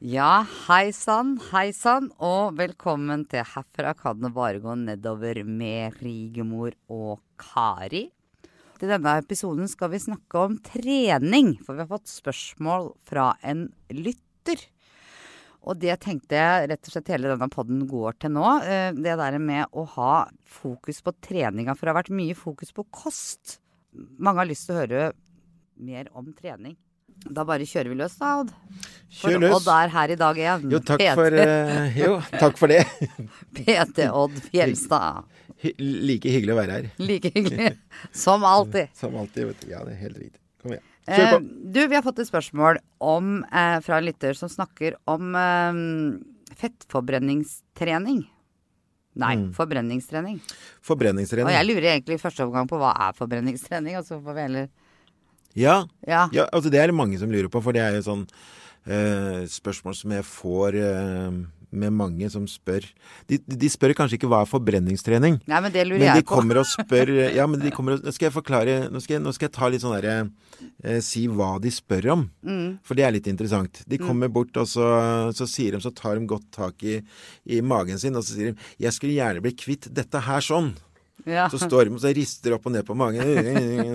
Ja, hei sann, hei sann, og velkommen til Herfra kan det bare gå nedover med Rigemor og Kari. I denne episoden skal vi snakke om trening, for vi har fått spørsmål fra en lytter. Og det tenkte jeg rett og slett hele denne podden går til nå. eh, Det der med å ha fokus på treninga, for det har vært mye fokus på kost. Mange har lyst til å høre mer om trening. Da bare kjører vi løs, da, Odd. For Kjør løs. Odd er her i dag igjen. Jo, takk PT, for, uh, jo, takk for det. PT Odd Fjelstad. Hy like hyggelig å være her. Like hyggelig. Som alltid. Som alltid. vet du. Ja, det er helt riktig. Kom igjen. Eh, Kjør på. du, vi har fått et spørsmål om, eh, fra en lytter som snakker om eh, fettforbrenningstrening. Nei, Mm. forbrenningstrening. Og jeg lurer egentlig i første omgang på hva er forbrenningstrening. Og så får vi heller Ja, Ja. ja, altså det er det mange som lurer på, for det er jo sånn eh, spørsmål som jeg får eh, med mange som spør. De, de spør kanskje ikke hva er forbrenningstrening. Nei, men det lurer Men de på. kommer og spør Ja, men de kommer og Nå skal jeg forklare Nå skal jeg, nå skal jeg ta litt sånn derre eh, Si hva de spør om. Mm. For det er litt interessant. De kommer bort, og så, så sier de Så tar de godt tak i, i magen sin, og så sier de 'Jeg skulle gjerne bli kvitt dette her sånn'. Ja. Så står de og rister opp og ned på magen.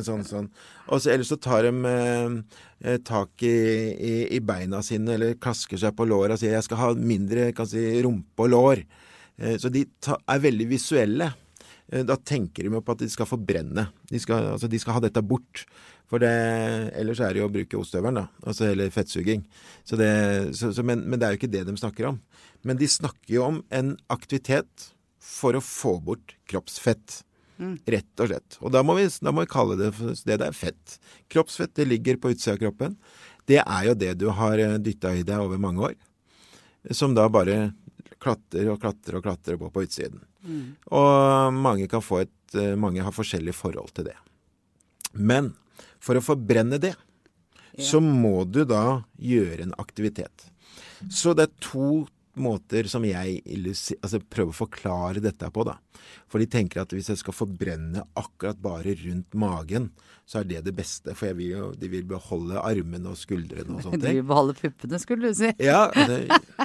Sånn, sånn. Og så, ellers så tar de eh, eh, tak i, i, i beina sine, eller klasker seg på låra og sier 'jeg skal ha mindre kan si, rumpe og lår'. Eh, så de ta, er veldig visuelle. Eh, da tenker de på at de skal forbrenne. De skal, altså, de skal ha dette bort. For det, ellers er det jo å bruke ostehøvelen, da. Altså, eller fettsuging. Så det, så, men, men det er jo ikke det de snakker om. Men de snakker jo om en aktivitet for å få bort kroppsfett. Rett og slett. Og da må, vi, da må vi kalle det det det er fett. Kroppsfett, det ligger på utsida av kroppen. Det er jo det du har dytta i deg over mange år. Som da bare klatrer og klatrer og klatrer på på utsiden. Og mange kan få et eh, Mange har forskjellig forhold til det. Men for å forbrenne det, så må du da gjøre en aktivitet. Så det er to måter som jeg altså prøver å forklare dette på, da. For de tenker at hvis jeg skal forbrenne akkurat bare rundt magen, så er det det beste. For vil jo, de vil beholde armene og skuldrene og sånne ting. De vil beholde puppene, skulle du si. Ja, det,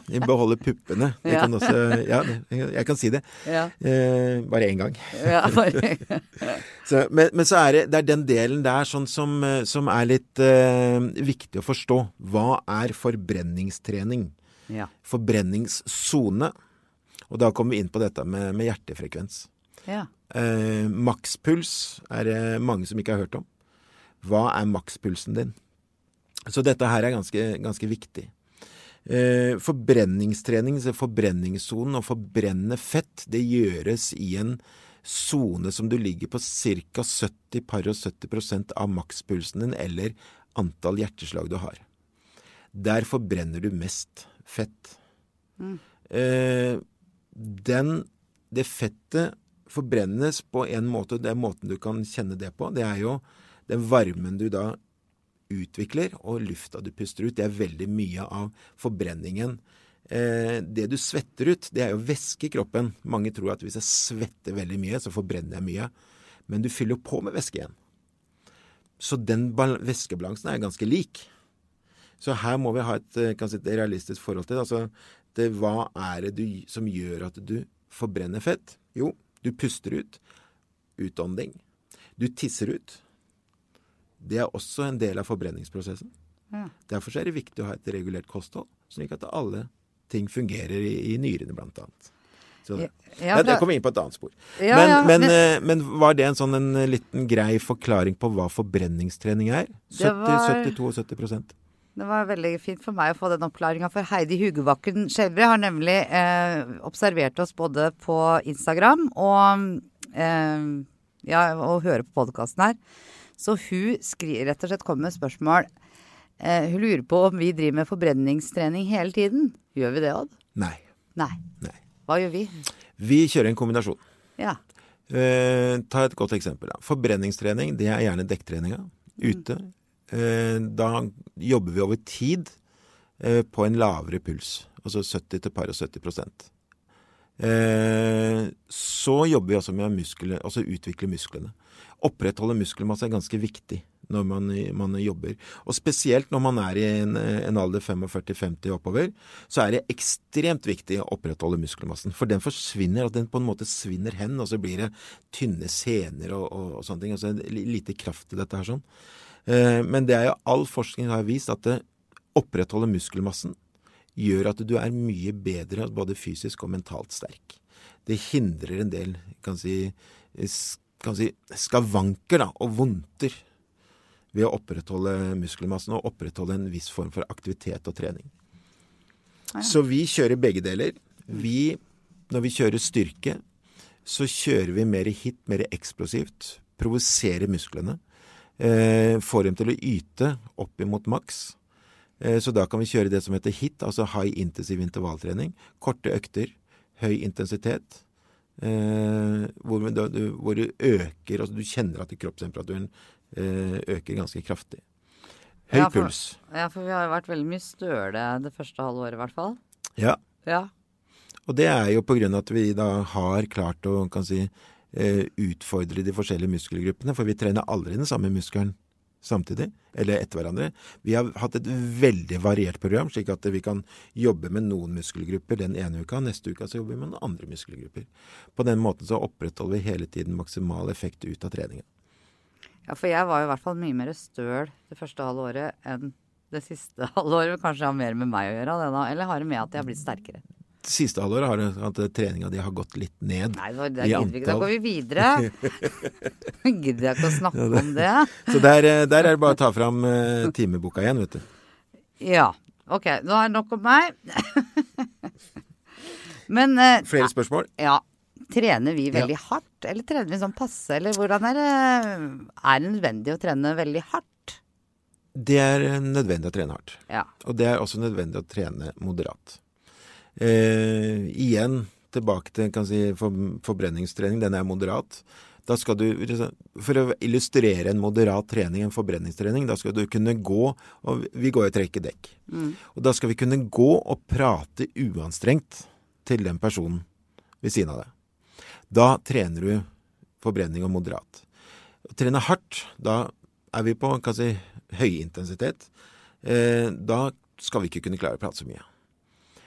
de beholder puppene. Jeg Ja. kan også Ja, jeg kan si det. Ja. Eh, bare én gang. Ja, bare. Så, men, men så er det, det er den delen der sånn som, som er litt eh, viktig å forstå. Hva er forbrenningstrening? Ja. Forbrenningssone. Og da kommer vi inn på dette med, med hjertefrekvens. ja. Eh, makspuls er det mange som ikke har hørt om. Hva er makspulsen din? Så dette her er ganske, ganske viktig. Eh, forbrenningstrening, så forbrenningssonen, å forbrenne fett, det gjøres i en sone som du ligger på ca. 70-70% av makspulsen din, eller antall hjerteslag du har. Der forbrenner du mest fett. Eh, den, det fettet forbrennes på en måte, det er måten du kan kjenne det på, det er jo den varmen du da utvikler, og lufta du puster ut. Det er veldig mye av forbrenningen. Eh, det du svetter ut, det er jo væske i kroppen. Mange tror at hvis jeg svetter veldig mye, så forbrenner jeg mye. Men du fyller på med væske igjen. Så den bal- væskebalansen er ganske lik. Så her må vi ha et, eh, si, et realistisk forhold til det. Altså, det, hva er det du, som gjør at du forbrenner fett? Jo, du puster ut. Utånding. Du tisser ut. Det er også en del av forbrenningsprosessen. Ja. Derfor er det viktig å ha et regulert kosthold, slik at alle ting fungerer i, i nyrene, blant annet. Så, Ja, ja, det kommer vi inn på et annet spor. Ja, men, men, men- eh, men var det en sånn en liten grei forklaring på hva forbrenningstrening er? 70, var- 70-72 Det var veldig fint for meg å få den oppklaringa, for Heidi Hugebakken Skjelbre har nemlig eh, observert oss både på Instagram og, eh, ja, og hører på podkasten her. Så hun skriver rett og slett kommer med spørsmål. Eh, hun lurer på om vi driver med forbrenningstrening hele tiden. Gjør vi det, Odd? Nei. Nei. Nei. Hva gjør vi? Vi kjører en kombinasjon. Ja. Eh, ta et godt eksempel. Da. Forbrenningstrening, det er gjerne dekktreninga ute. Eh, da jobber vi over tid eh, på en lavere puls, altså 70 til par og 70 eh, Så jobber vi også med å muskler, altså utvikle musklene. Opprettholde muskelmasse er ganske viktig. når man, man, jobber. Og spesielt når man er i en, en alder 45-50 oppover, så er det ekstremt viktig å opprettholde muskelmassen. For den forsvinner, og den på en måte svinner hen, og så blir det tynne sener og, og, og sånne ting. Altså lite kraft i dette her sånn. Eh, men det er jo all forskning har vist at det opprettholder muskelmassen gjør at du er mye bedre både fysisk og mentalt sterk. Det hindrer en del kan si, kan si skavanker da, og vondter ved å opprettholde muskelmassen og opprettholde en viss form for aktivitet og trening. Ja. Så vi kjører begge deler. Vi, når vi kjører styrke, så kjører vi mer hit, mer eksplosivt. Provoserer musklene. Eh, får dem til å yte opp imot maks. Eh, så da kan vi kjøre det som heter HIT, altså high intensive intervalltrening. Korte økter, høy intensitet. Eh, hvor, du, hvor, du, øker Altså du kjenner at kroppstemperaturen eh, øker ganske kraftig. Høy ja, for, puls. Ja, for vi har jo vært veldig mye støle det første halvåret i hvert fall. Ja. ja. Og det er jo på grunn av at vi da har klart å kan si, utfordre de forskjellige muskelgruppene. For vi trener aldri den samme muskelen samtidig, eller etter hverandre. Vi har hatt et veldig variert program, slik at vi kan jobbe med noen muskelgrupper den ene uka, neste uka så jobber vi med noen andre muskelgrupper. På den måten så opprettholder vi hele tiden maksimal effekt ut av treningen. Ja, for jeg var jo i hvert fall mye mer støl det første halve året enn det siste halvåret. Kanskje har mer med meg å gjøre, det da. eller har det med at jeg har blitt sterkere? Siste halvåret har det at treninga di har gått litt ned Nei, det vi antall. Da går vi videre. Gidder jeg ikke å snakke ja, om det. Så der, eh, der, er det bare å ta fram uh, timeboka igjen, vet du. Ja. Ok, nå er det nok om meg. Men uh, Flere spørsmål? Ja. Trener vi veldig ja. hardt, eller trener vi sånn passe, eller hvordan er det Er det nødvendig å trene veldig hardt? Det er nødvendig å trene hardt. Ja. Og det er også nødvendig å trene moderat. Eh, igjen tilbake til kan si, for, forbrenningstrening. Den er moderat. Da skal du, For å illustrere en moderat trening, en forbrenningstrening, da skal du kunne gå og Vi går jo og trekker dekk. Mm. Og da skal vi kunne gå og prate uanstrengt til den personen ved siden av deg. Da trener du forbrenning og moderat. Å trene hardt, da er vi på kan si, høy intensitet. Eh, da skal vi ikke kunne klare å prate så mye.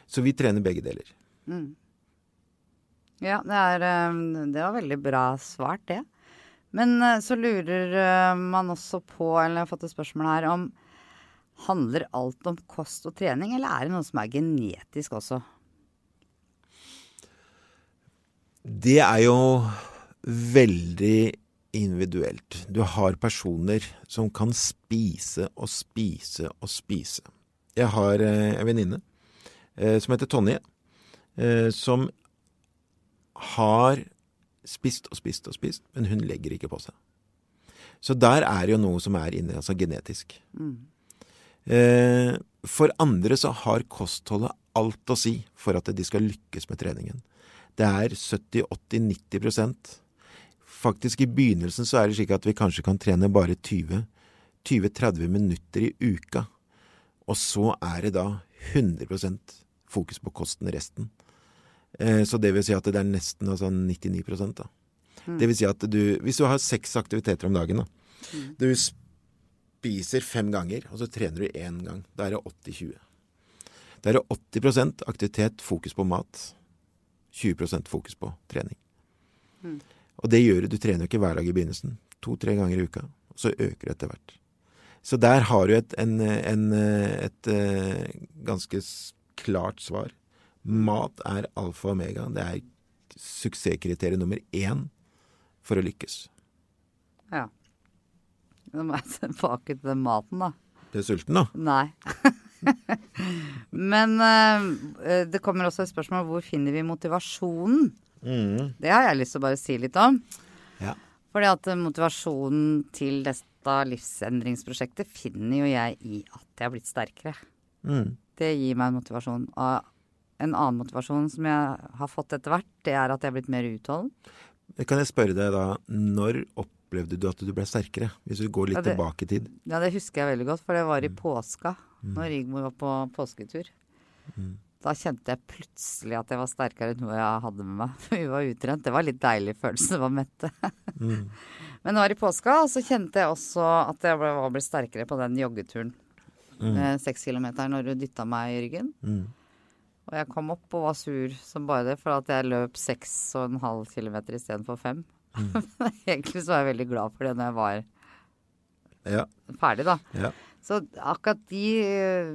Så vi trener begge deler. Mm. Ja, det, er, eh, det var veldig bra svart, det. Men eh, så lurer eh, man også på, eller jeg har fått et spørsmål her, om handler alt om kost og trening, eller er det noe som er genetisk også? Det er jo veldig individuelt. Du har personer som kan spise og spise og spise. Jeg har en venninne som heter Tonje, eh, som har spist og spist og spist, men hun legger ikke på seg. Så der er jo noe som er inne, altså genetisk. Mm. Eh, for andre så har kostholdet alt å si for at de skal lykkes med treningen. Det er 70-80-90% Faktisk i begynnelsen så er det slik at vi kanskje kan trene bare 20-30 minutter i uka. Og så er det da 100 fokus på kosten resten. Eh, så det vil si at det er nesten altså 99 da. Mm. Det vil si at du Hvis du har seks aktiviteter om dagen, da. Mm. Du spiser fem ganger, og så trener du én gang. Da er det 80-20. Da er det 80% aktivitet, fokus på mat. 20% fokus på trening. Mm. Og det gjør du. Du trener jo ikke hver dag i begynnelsen. To-tre ganger i uka. Og så øker det etter hvert. Så der har du et, en, en, et, et eh, ganske klart svar. Mat er alfa og omega. Det er suksesskriteriet nummer én for å lykkes. Ja. Nå må jeg se tilbake til den maten, da. Du er sulten, da? Nei. Men uh, det kommer også et spørsmål hvor finner vi motivasjonen? Mm. Det har jeg lyst til å bare si litt om. Ja. Fordi at motivasjonen til dette livsendringsprosjektet finner jo jeg i at jeg har blitt sterkere. Mm. Det gir meg en motivasjon. Og en annen motivasjon som jeg har fått etter hvert, det er at jeg er blitt mer utholden. Kan jeg spørre deg da, når opplevde du at du ble sterkere? Hvis du går litt ja, det, tilbake i tid. Ja, det husker jeg veldig godt, for det var i mm. påska. Mm. Når Rigmor var på påsketur. Mm. Da kjente jeg plutselig at jeg var sterkere enn noe jeg hadde med meg. Vi var utrent. Det var litt deilig følelse. Det var mette. mm. Men nå i påska så kjente jeg også at jeg ble, var blitt sterkere på den joggeturen. Mm. Seks kilometer når du dytta meg i ryggen. Mm. Og jeg kom opp og var sur som bare det, for at jeg løp seks og en halv kilometer istedenfor fem. Mm. Egentlig så var jeg veldig glad for det når jeg var Ja. ferdig, da. Ja. Så akkurat de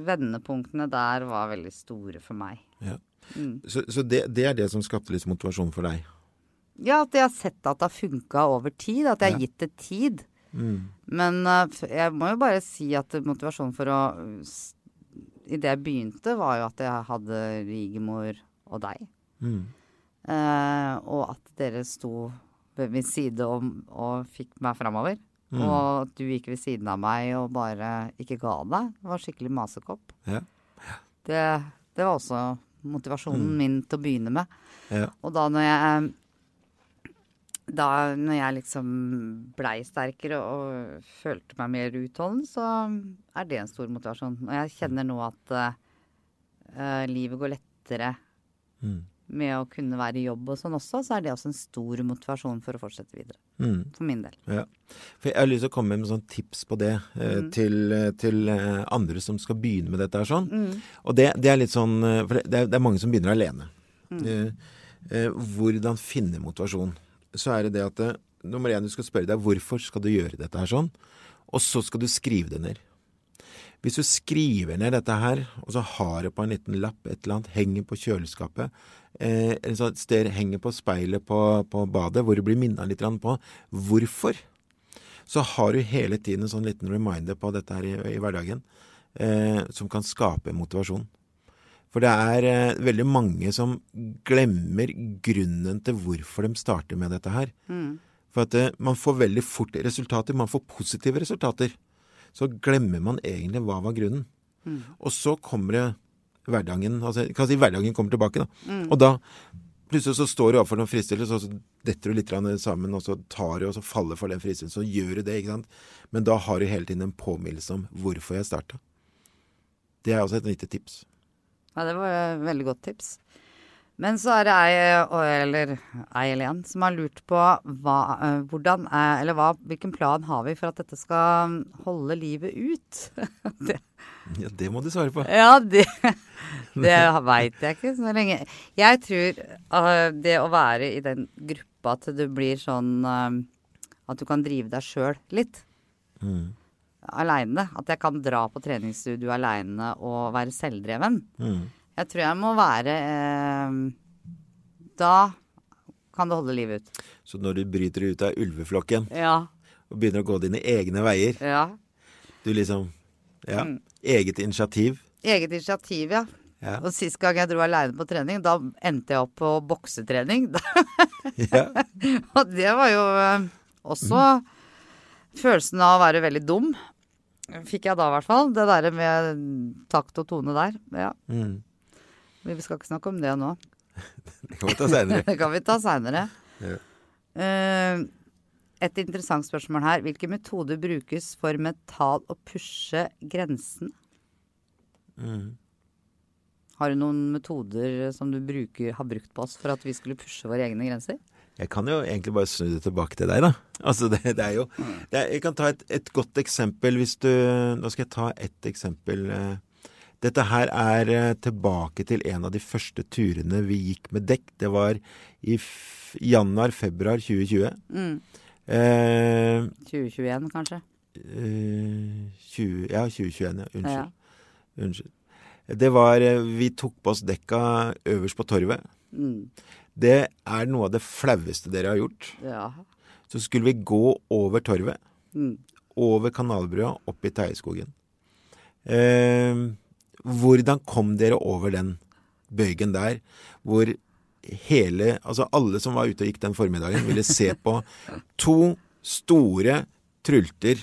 vendepunktene der var veldig store for meg. ja. Mm. Så, så det, det er det som skapte litt motivasjon for deg? Ja, at jeg har sett at det har funka over tid. At jeg har gitt det tid. Mm. Men eh, jeg må jo bare si at motivasjonen for å I det jeg begynte, var jo at jeg hadde Rigemor og deg. Mm. Eh, og at dere sto ved min side og, og fikk meg framover. Mm. Og at du gikk ved siden av meg og bare ikke ga deg. Det var skikkelig masekopp. Ja. Det, det var også motivasjonen Mm. min til å begynne med. Ja. Og da når jeg da når jeg liksom blei sterkere og følte meg mer utholden, så er det en stor motivasjon. Og jeg kjenner nå at uh, livet går lettere Mm. med å kunne være i jobb og sånn også, så er det også en stor motivasjon for å fortsette videre. Mm. For min del. Ja. For jeg har lyst til å komme med sånn tips på det eh, Mm. til, eh, til eh, andre som skal begynne med dette her sånn. Og det, det er litt sånn For det, det, er, det er mange som begynner alene. Eh, eh, hvordan finne motivasjon? Så er det det at eh, nummer én du skal spørre deg hvorfor skal du gjøre dette her sånn, og så skal du skrive det ned. Hvis du skriver ned dette her, og så har det på en liten lapp et eller annet, henger på kjøleskapet, eh, et sted henger på speilet på, på badet, hvor du blir minna litt på hvorfor, så har du hele tiden en sånn liten reminder på dette her i, i hverdagen, eh, som kan skape motivasjon. For det er eh, veldig mange som glemmer grunnen til hvorfor de starter med dette her. For at eh, man får veldig fort resultater. Man får positive resultater. Så glemmer man egentlig hva var grunnen. Og så kommer det hverdagen altså, kan si hverdagen kommer tilbake, da. Og da plutselig så står du overfor noen fristelser, så detter du litt sammen, og så tar du og så faller for den fristelsen. Så gjør du det, ikke sant. Men da har du hele tiden en påminnelse om hvorfor jeg starta. Det er også et lite tips. Ja, det var et veldig godt tips. Men så er det ei, eller ei eller en som har lurt på hva, eh, hvordan er, eller hva, hvilken plan har vi for at dette skal holde livet ut? det, Ja, det må du svare på. ja, det, det veit jeg ikke så lenge. Jeg tror eh, det å være i den gruppa til du blir sånn eh, at du kan drive deg sjøl litt Mm. Aleine. At jeg kan dra på treningsstudio aleine og være selvdreven. Mm. Jeg tror jeg må være eh, Da kan det holde livet ut. Så når du bryter ut av ulveflokken Ja. og begynner å gå dine egne veier, ja. du liksom Ja. Mm. Eget initiativ. Eget initiativ, ja. Ja. Og sist gang jeg dro aleine på trening, da endte jeg opp på boksetrening. ja. Og det var jo også også følelsen av å være veldig dum. Fikk jeg da, i hvert fall. Det derre med takt og tone der. Ja. Mm. Vi skal ikke snakke om det nå. Det kan vi ta seinere. Det kan vi ta seinere. Ja. Eh, et interessant spørsmål her. Hvilke metoder brukes for mental å pushe grensen? Mm. Har du noen metoder som du bruker, har brukt på oss for at vi skulle pushe våre egne grenser? Jeg kan jo egentlig bare snu det tilbake til deg, da. Altså, det, det er jo det er, Jeg kan ta et, et godt eksempel hvis du Nå skal jeg ta et eksempel. eh. Dette her er eh, tilbake til en av de første turene vi gikk med dekk. Det var i januar-februar 2020. Mm. Eh, 2021, kanskje? eh, 20, ja, 2021. Ja. Unnskyld. Ja. Unnskyld. Det var eh, Vi tok på oss dekka øverst på torvet. Mm. Det er noe av det flaueste dere har gjort. ja. Så skulle vi gå over torvet, Mm. over kanalbrua, opp i Teieskogen. Eh, hvordan kom dere over den bøygen der, hvor hele Altså alle som var ute og gikk den formiddagen, ville se på to store trulter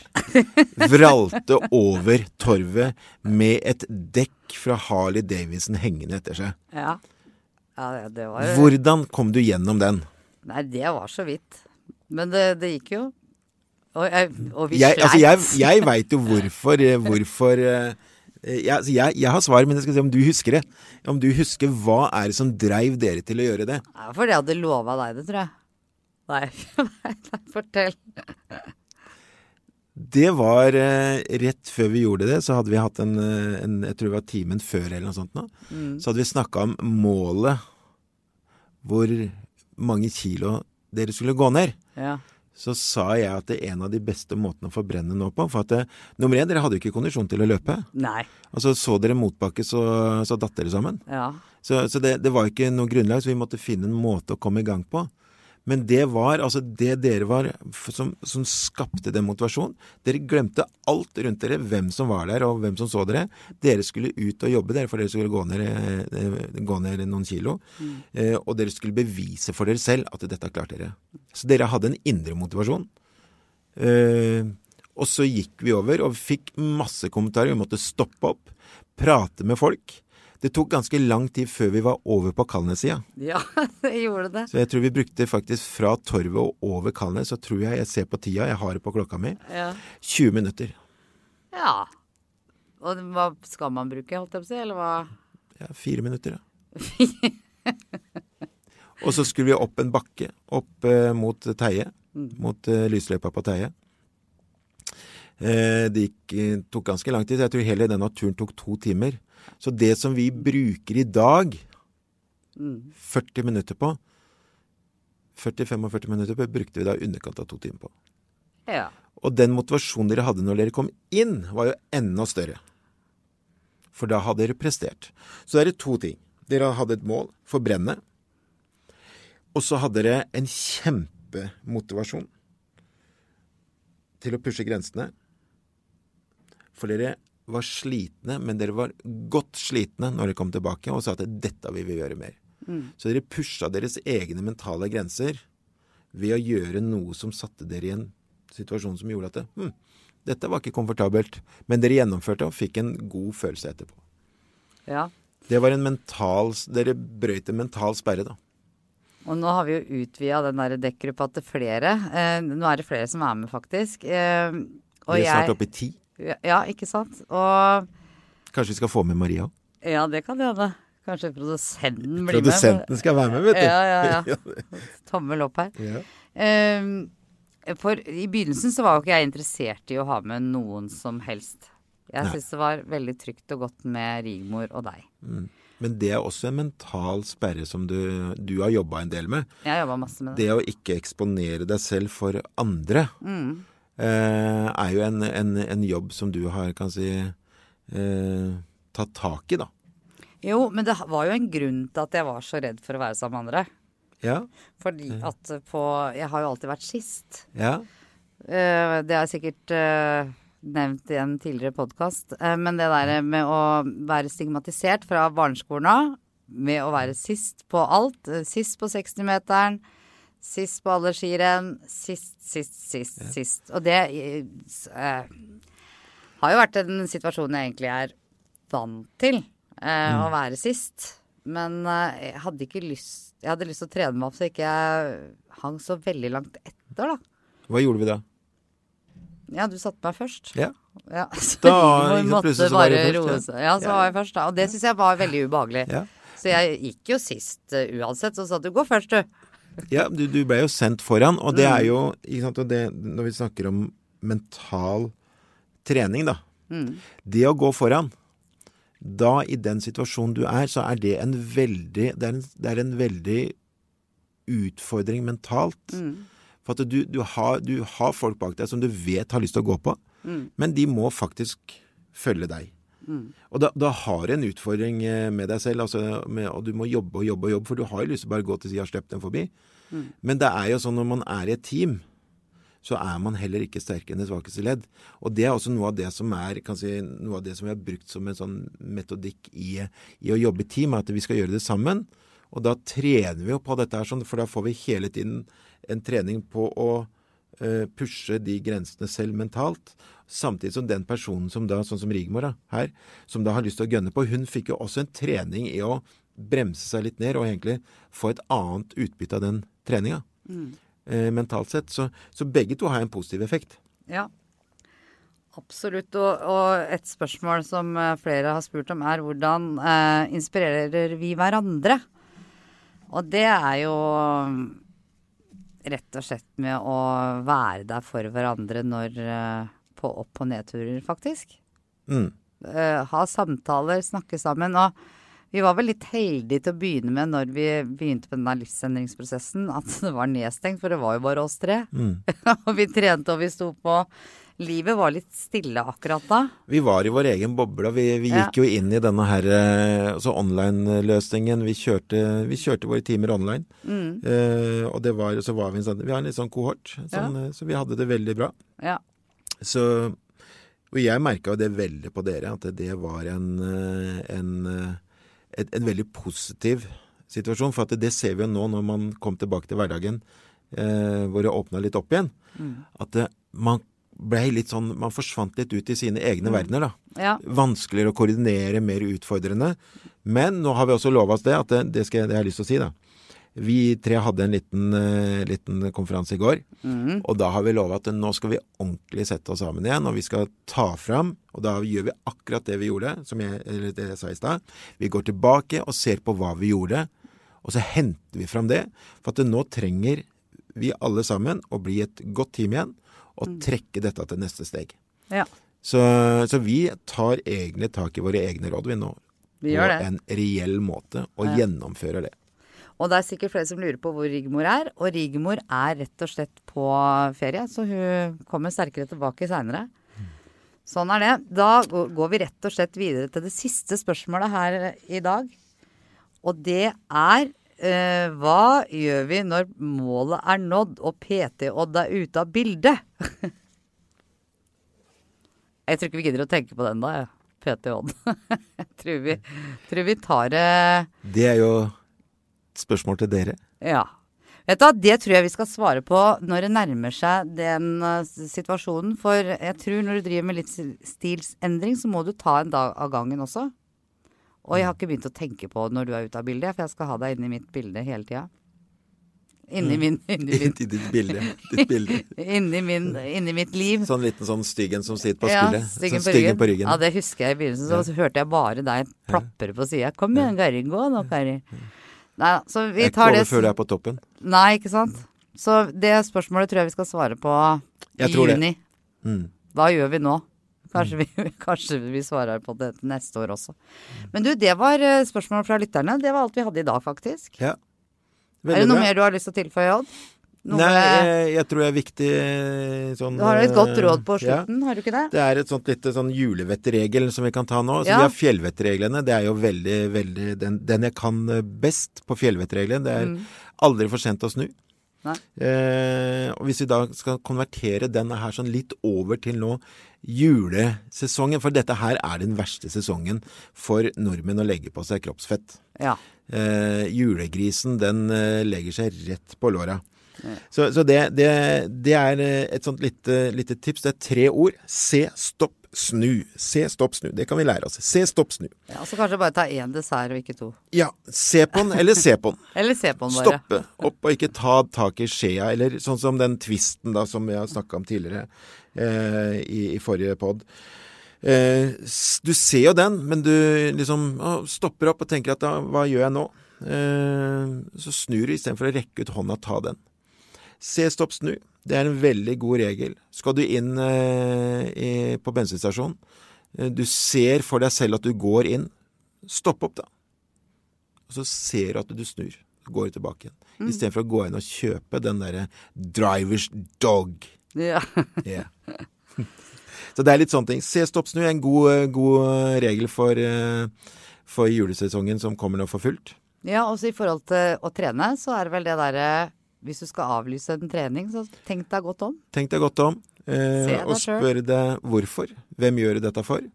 vralte over torvet med et dekk fra Harley Davidson hengende etter seg. ja. Ja, det var Hvordan kom du gjennom den? Nei, det var så vidt. Men det, det gikk jo. Og, jeg, og vi jeg, sleit. altså jeg, jeg veit jo hvorfor, eh, hvorfor eh, jeg, altså jeg, jeg har svaret, men jeg skal se om du husker det. Om du husker hva er det som dreiv dere til å gjøre det? Ja, fordi jeg hadde lova deg det, tror jeg. Nei, nei, nei fortell. Det var eh, rett før vi gjorde det, så hadde vi hatt en, eh, en jeg tror det var timen før eller noe sånt nå. Mm. Så hadde vi snakka om målet. Hvor mange kilo dere skulle gå ned. Ja. Så sa jeg at det er en av de beste måtene å forbrenne nå på. For at det, nummer én, dere hadde jo ikke kondisjon til å løpe. Nei. Og så dere motbakke, så, så datt dere sammen. Ja. Så, så det, det var ikke noe grunnlag, så vi måtte finne en måte å komme i gang på. Men det var altså det dere var som, som skapte den motivasjonen. Dere glemte alt rundt dere, hvem som var der og hvem som så dere. Dere skulle ut og jobbe, dere, for dere skulle gå ned, eh, gå ned noen kilo. Eh, og dere skulle bevise for dere selv at dette klarte dere. Så dere hadde en indre motivasjon. Eh, og så gikk vi over og fikk masse kommentarer. Vi måtte stoppe opp, prate med folk. Det tok ganske lang tid før vi var over på Kalnes-sida. ja, det gjorde det. Så jeg tror vi brukte faktisk fra Torvet og over Kalnes, så tror jeg jeg ser på tida, jeg har det på klokka mi, Ja. 20 minutter. ja. Og hva skal man bruke, holdt jeg på å si, eller hva? Ja, fire minutter, ja. og så skulle vi opp en bakke, opp eh, mot Teie, mot eh, lysløypa på Teie. Eh, det gikk, eh, tok ganske lang tid, jeg tror hele denne turen tok to timer. Så det som vi bruker i dag, Mm. 40 minutter på, 40-45 minutter på, brukte vi da i underkant av to timer på. Ja. Og den motivasjonen dere hadde når dere kom inn, var jo enda større. For da hadde dere prestert. Så det er to ting. Dere hadde et mål, for brennet. Og så hadde dere en kjempemotivasjon til å pushe grensene. For dere var slitne, men dere var godt slitne når dere kom tilbake og sa at dette vil vi gjøre mer. Så dere pusha deres egne mentale grenser ved å gjøre noe som satte dere i en situasjon som gjorde at det, hm, dette var ikke komfortabelt. Men dere gjennomførte og fikk en god følelse etterpå. ja. Det var en mental Dere brøyt en mental sperre, da. Og nå har vi jo utvida den der dekkgruppa til flere. Eh, nå er det flere som er med, faktisk. Eh, og Vi er snart oppe i ti. Ja, ikke sant. Og Kanskje vi skal få med Maria òg? ja, det kan hende. Kanskje produsenten blir Produsenten skal være med, vet du. Ja, ja, ja. Tommel opp her. Ja. Um, for i begynnelsen så var jo ikke jeg interessert i å ha med noen som helst. Jeg syns det var veldig trygt og godt med Rigmor og deg. Men det er også en mental sperre som du, du har jobba en del med. Jeg har masse med det. Det å ikke eksponere deg selv for andre eh, er jo en, en, en jobb som du har, kan si, eh, tatt tak i, da. Jo, men det var jo en grunn til at jeg var så redd for å være sammen med andre. Ja. Fordi at på Jeg har jo alltid vært sist. Ja. Eh, det har jeg sikkert eh, nevnt i en tidligere podkast. men det der med å være stigmatisert fra barneskolen av, med å være sist på alt, eh, sist på 60-meteren, sist på alle skirenn, sist, sist, sist, sist. Og det eh, har jo vært en situasjon jeg egentlig er vant til, eh, å være sist. Men eh, jeg hadde ikke lyst Jeg hadde lyst til å trene meg opp så ikke jeg hang så veldig langt etter, da. Hva gjorde vi da? Ja, du satte meg først. Ja. Ja, så Da, vi måtte så bare roe oss. ja. så Ja, var jeg først, da. Og det syns jeg var veldig ubehagelig. Ja. Så jeg gikk jo sist uh, uansett, så sa du gå først, du. Ja, du, du ble jo sendt foran, og det er jo ikke sant, det, Når vi snakker om mental trening, da. Det å gå foran Da, i den situasjonen du er, så er det en veldig Det er en, det er en veldig utfordring mentalt. For at du, du, har, du har folk bak deg som du vet har lyst til å gå på, men de må faktisk følge deg. Og da, da har en utfordring eh, med deg selv, altså med, og du må jobbe og jobbe og jobbe, for du har jo lyst til å bare gå til sida og slippe dem forbi. Men det er jo sånn når man er i et team, så er man heller ikke sterkere enn det svakeste ledd. Og det er også noe av det som er kan si, noe av det som vi har brukt som en sånn metodikk i, i å jobbe i team, at vi skal gjøre det sammen. Og da trener vi jo på dette her, sånn, for da får vi hele tiden en trening på å pushe de grensene selv mentalt. Samtidig som den personen som da, sånn som Rigmor da, her, som da har lyst til å gønne på, hun fikk jo også en trening i å bremse seg litt ned og egentlig få et annet utbytte av den treninga. Eh, mentalt sett. Så, så begge to har en positiv effekt. Ja. Absolutt. Og, og et spørsmål som eh, flere har spurt om, er hvordan eh, inspirerer vi hverandre? Og det er jo rett og slett med å være der for hverandre når eh, På opp- og nedturer, faktisk. Mm. Eh, ha samtaler, snakke sammen. Og vi var vel litt heldige til å begynne med når vi begynte på denne livsendringsprosessen, at det var nedstengt, for det var jo bare oss tre. Mm. og vi trente og vi sto på. Livet var litt stille akkurat da. Vi var i vår egen boble. og Vi, gikk Ja. jo inn i denne her eh, altså online-løsningen. Vi vi kjørte våre timer online. Mm. Eh, og det var, så var vi en sånn Vi har en litt sånn kohort, sånn, ja. så vi hadde det veldig bra. Ja. Så Og jeg merka jo det veldig på dere, at det var en, en, en, eh, en veldig positiv situasjon. For at det ser vi jo nå når man kom tilbake til hverdagen, eh, hvor det åpna litt opp igjen. Mm. At man ble litt sånn Man forsvant litt ut i sine egne verdener, da. ja. Vanskeligere å koordinere, mer utfordrende. Men nå har vi også lova oss det, at det, det, skal, det har jeg lyst til å si, da. Vi tre hadde en liten, uh, liten konferanse i går. Mm. Og da har vi lova at nå skal vi ordentlig sette oss sammen igjen, og vi skal ta fram Og da gjør vi akkurat det vi gjorde, som jeg, eller det jeg sa i stad. Vi går tilbake og ser på hva vi gjorde, og så henter vi fram det. For at det nå trenger vi alle sammen å bli et godt team igjen, og trekke dette til neste steg. ja. Så, så vi tar egentlig tak i våre egne råd, vi nå. Vi gjør det. På en reell måte, og Ja. gjennomfører det. Og det er sikkert flere som lurer på hvor Rigmor er. Og Rigmor er rett og slett på ferie, så hun kommer sterkere tilbake seinere. Sånn er det. Da går vi rett og slett videre til det siste spørsmålet her i dag. Og det er eh, hva gjør vi når målet er nådd og PT-Odd er ute av bildet? jeg tror ikke vi gidder å tenke på den da, jeg. PT-Odd. jeg tror vi, tror vi tar det Det er jo et spørsmål til dere. ja. Vet du, Det tror jeg vi skal svare på når det nærmer seg den uh, situasjonen. For jeg tror når du driver med litt stilsendring, så må du ta en dag av gangen også. Og jeg har ikke begynt å tenke på når du er ute av bildet, for jeg skal ha deg inni mitt bilde hele tida. Inni, min, inni, min, ditt bilde. Ditt bilde. inni, min, inni mitt liv. Sånn liten sånn styggen som sitter på Ja, styggen sånn styggen på ryggen. Ja, det husker jeg i begynnelsen. Så hørte jeg bare deg plapre på sida. Kom igjen, Kari. Gå nå, Kari. Nei, så vi Jeg er ikke det over før du er på toppen. Nei, ikke sant. Så det spørsmålet tror jeg vi skal svare på i juni. Mm. Hva gjør vi nå? Kanskje vi, kanskje vi svarer på det neste år også. Men du, det var eh, spørsmål fra lytterne. Det var alt vi hadde i dag, faktisk. Ja. er det noe mer du har lyst til å tilføye, Odd? Noe, Nei, jeg, jeg tror det er viktig eh, sånn du har et godt råd på slutten, ja. har du ikke det? Det er et sånt lite sånn julevettregel som vi kan ta nå. Så Ja. Vi har fjellvettreglene. Det er jo veldig, veldig den, den jeg kan eh, best på fjellvettregelen. Det er Mm. aldri for sent å snu. Eh, og hvis vi da skal konvertere denne her sånn litt over til nå julesesongen, for dette her er den verste sesongen for nordmenn å legge på seg kroppsfett. Ja. Eh, julegrisen den eh, legger seg rett på låra. Så, så det, det, det er eh, et sånt lite, lite tips. Det er tre ord. Se, stopp, snu. Se, stopp, snu. Det kan vi lære oss. Se, stopp, snu. ja. Så kanskje bare ta én dessert og ikke to. Ja, se på den, eller se på den. Eller se på den bare. Stoppe opp og ikke ta tak i skjea, eller sånn som den tvisten da som vi har snakka om tidligere eh, i, i forrige pod. Eh, du ser jo den, men du liksom å, stopper opp og tenker at da, hva gjør jeg nå? Eh, så snur du istedenfor å rekke ut hånda, og ta den. Se, stopp, snu. Det er en veldig god regel. Skal du inn eh, i, på bensinstasjonen, eh, du ser for deg selv at du går inn, stopp opp da. Og så ser du at du snur. Går tilbake igjen. Mm. Istedenfor å gå inn og kjøpe den derre drivers dog. Ja. Yeah. Så det er litt sånne ting. Se, stopp, snu er en god, eh, god regel for, eh, for julesesongen som kommer nå for fullt. ja, også i forhold til å trene, så er det vel det derre Hvis du skal avlyse en trening, så tenk deg godt om. Tenk deg godt om, eh, og spør deg hvorfor. Hvem gjør du dette for?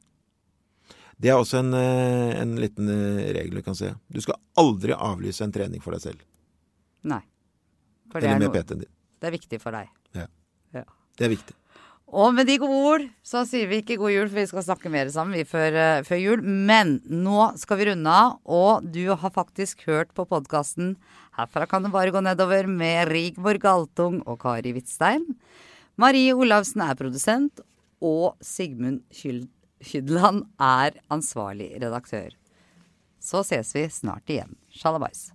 Det er også en, eh, en liten eh, regel du kan se. Du skal aldri avlyse en trening for deg selv. Nei. For det Eller er, med PT-en din. det er viktig for deg. Ja. Ja. Det er viktig. Og med de gode ord så sier vi ikke god jul, for vi skal snakke mer sammen vi før, eh, før jul. Men nå skal vi runde av, og du har faktisk hørt på podkasten 'Herfra kan det bare gå nedover' med Rigmor Galtung og Kari Hvitstein. Marie Olavsen er produsent, og Sigmund Kydland er ansvarlig redaktør. Så ses vi snart igjen. Sjalabais.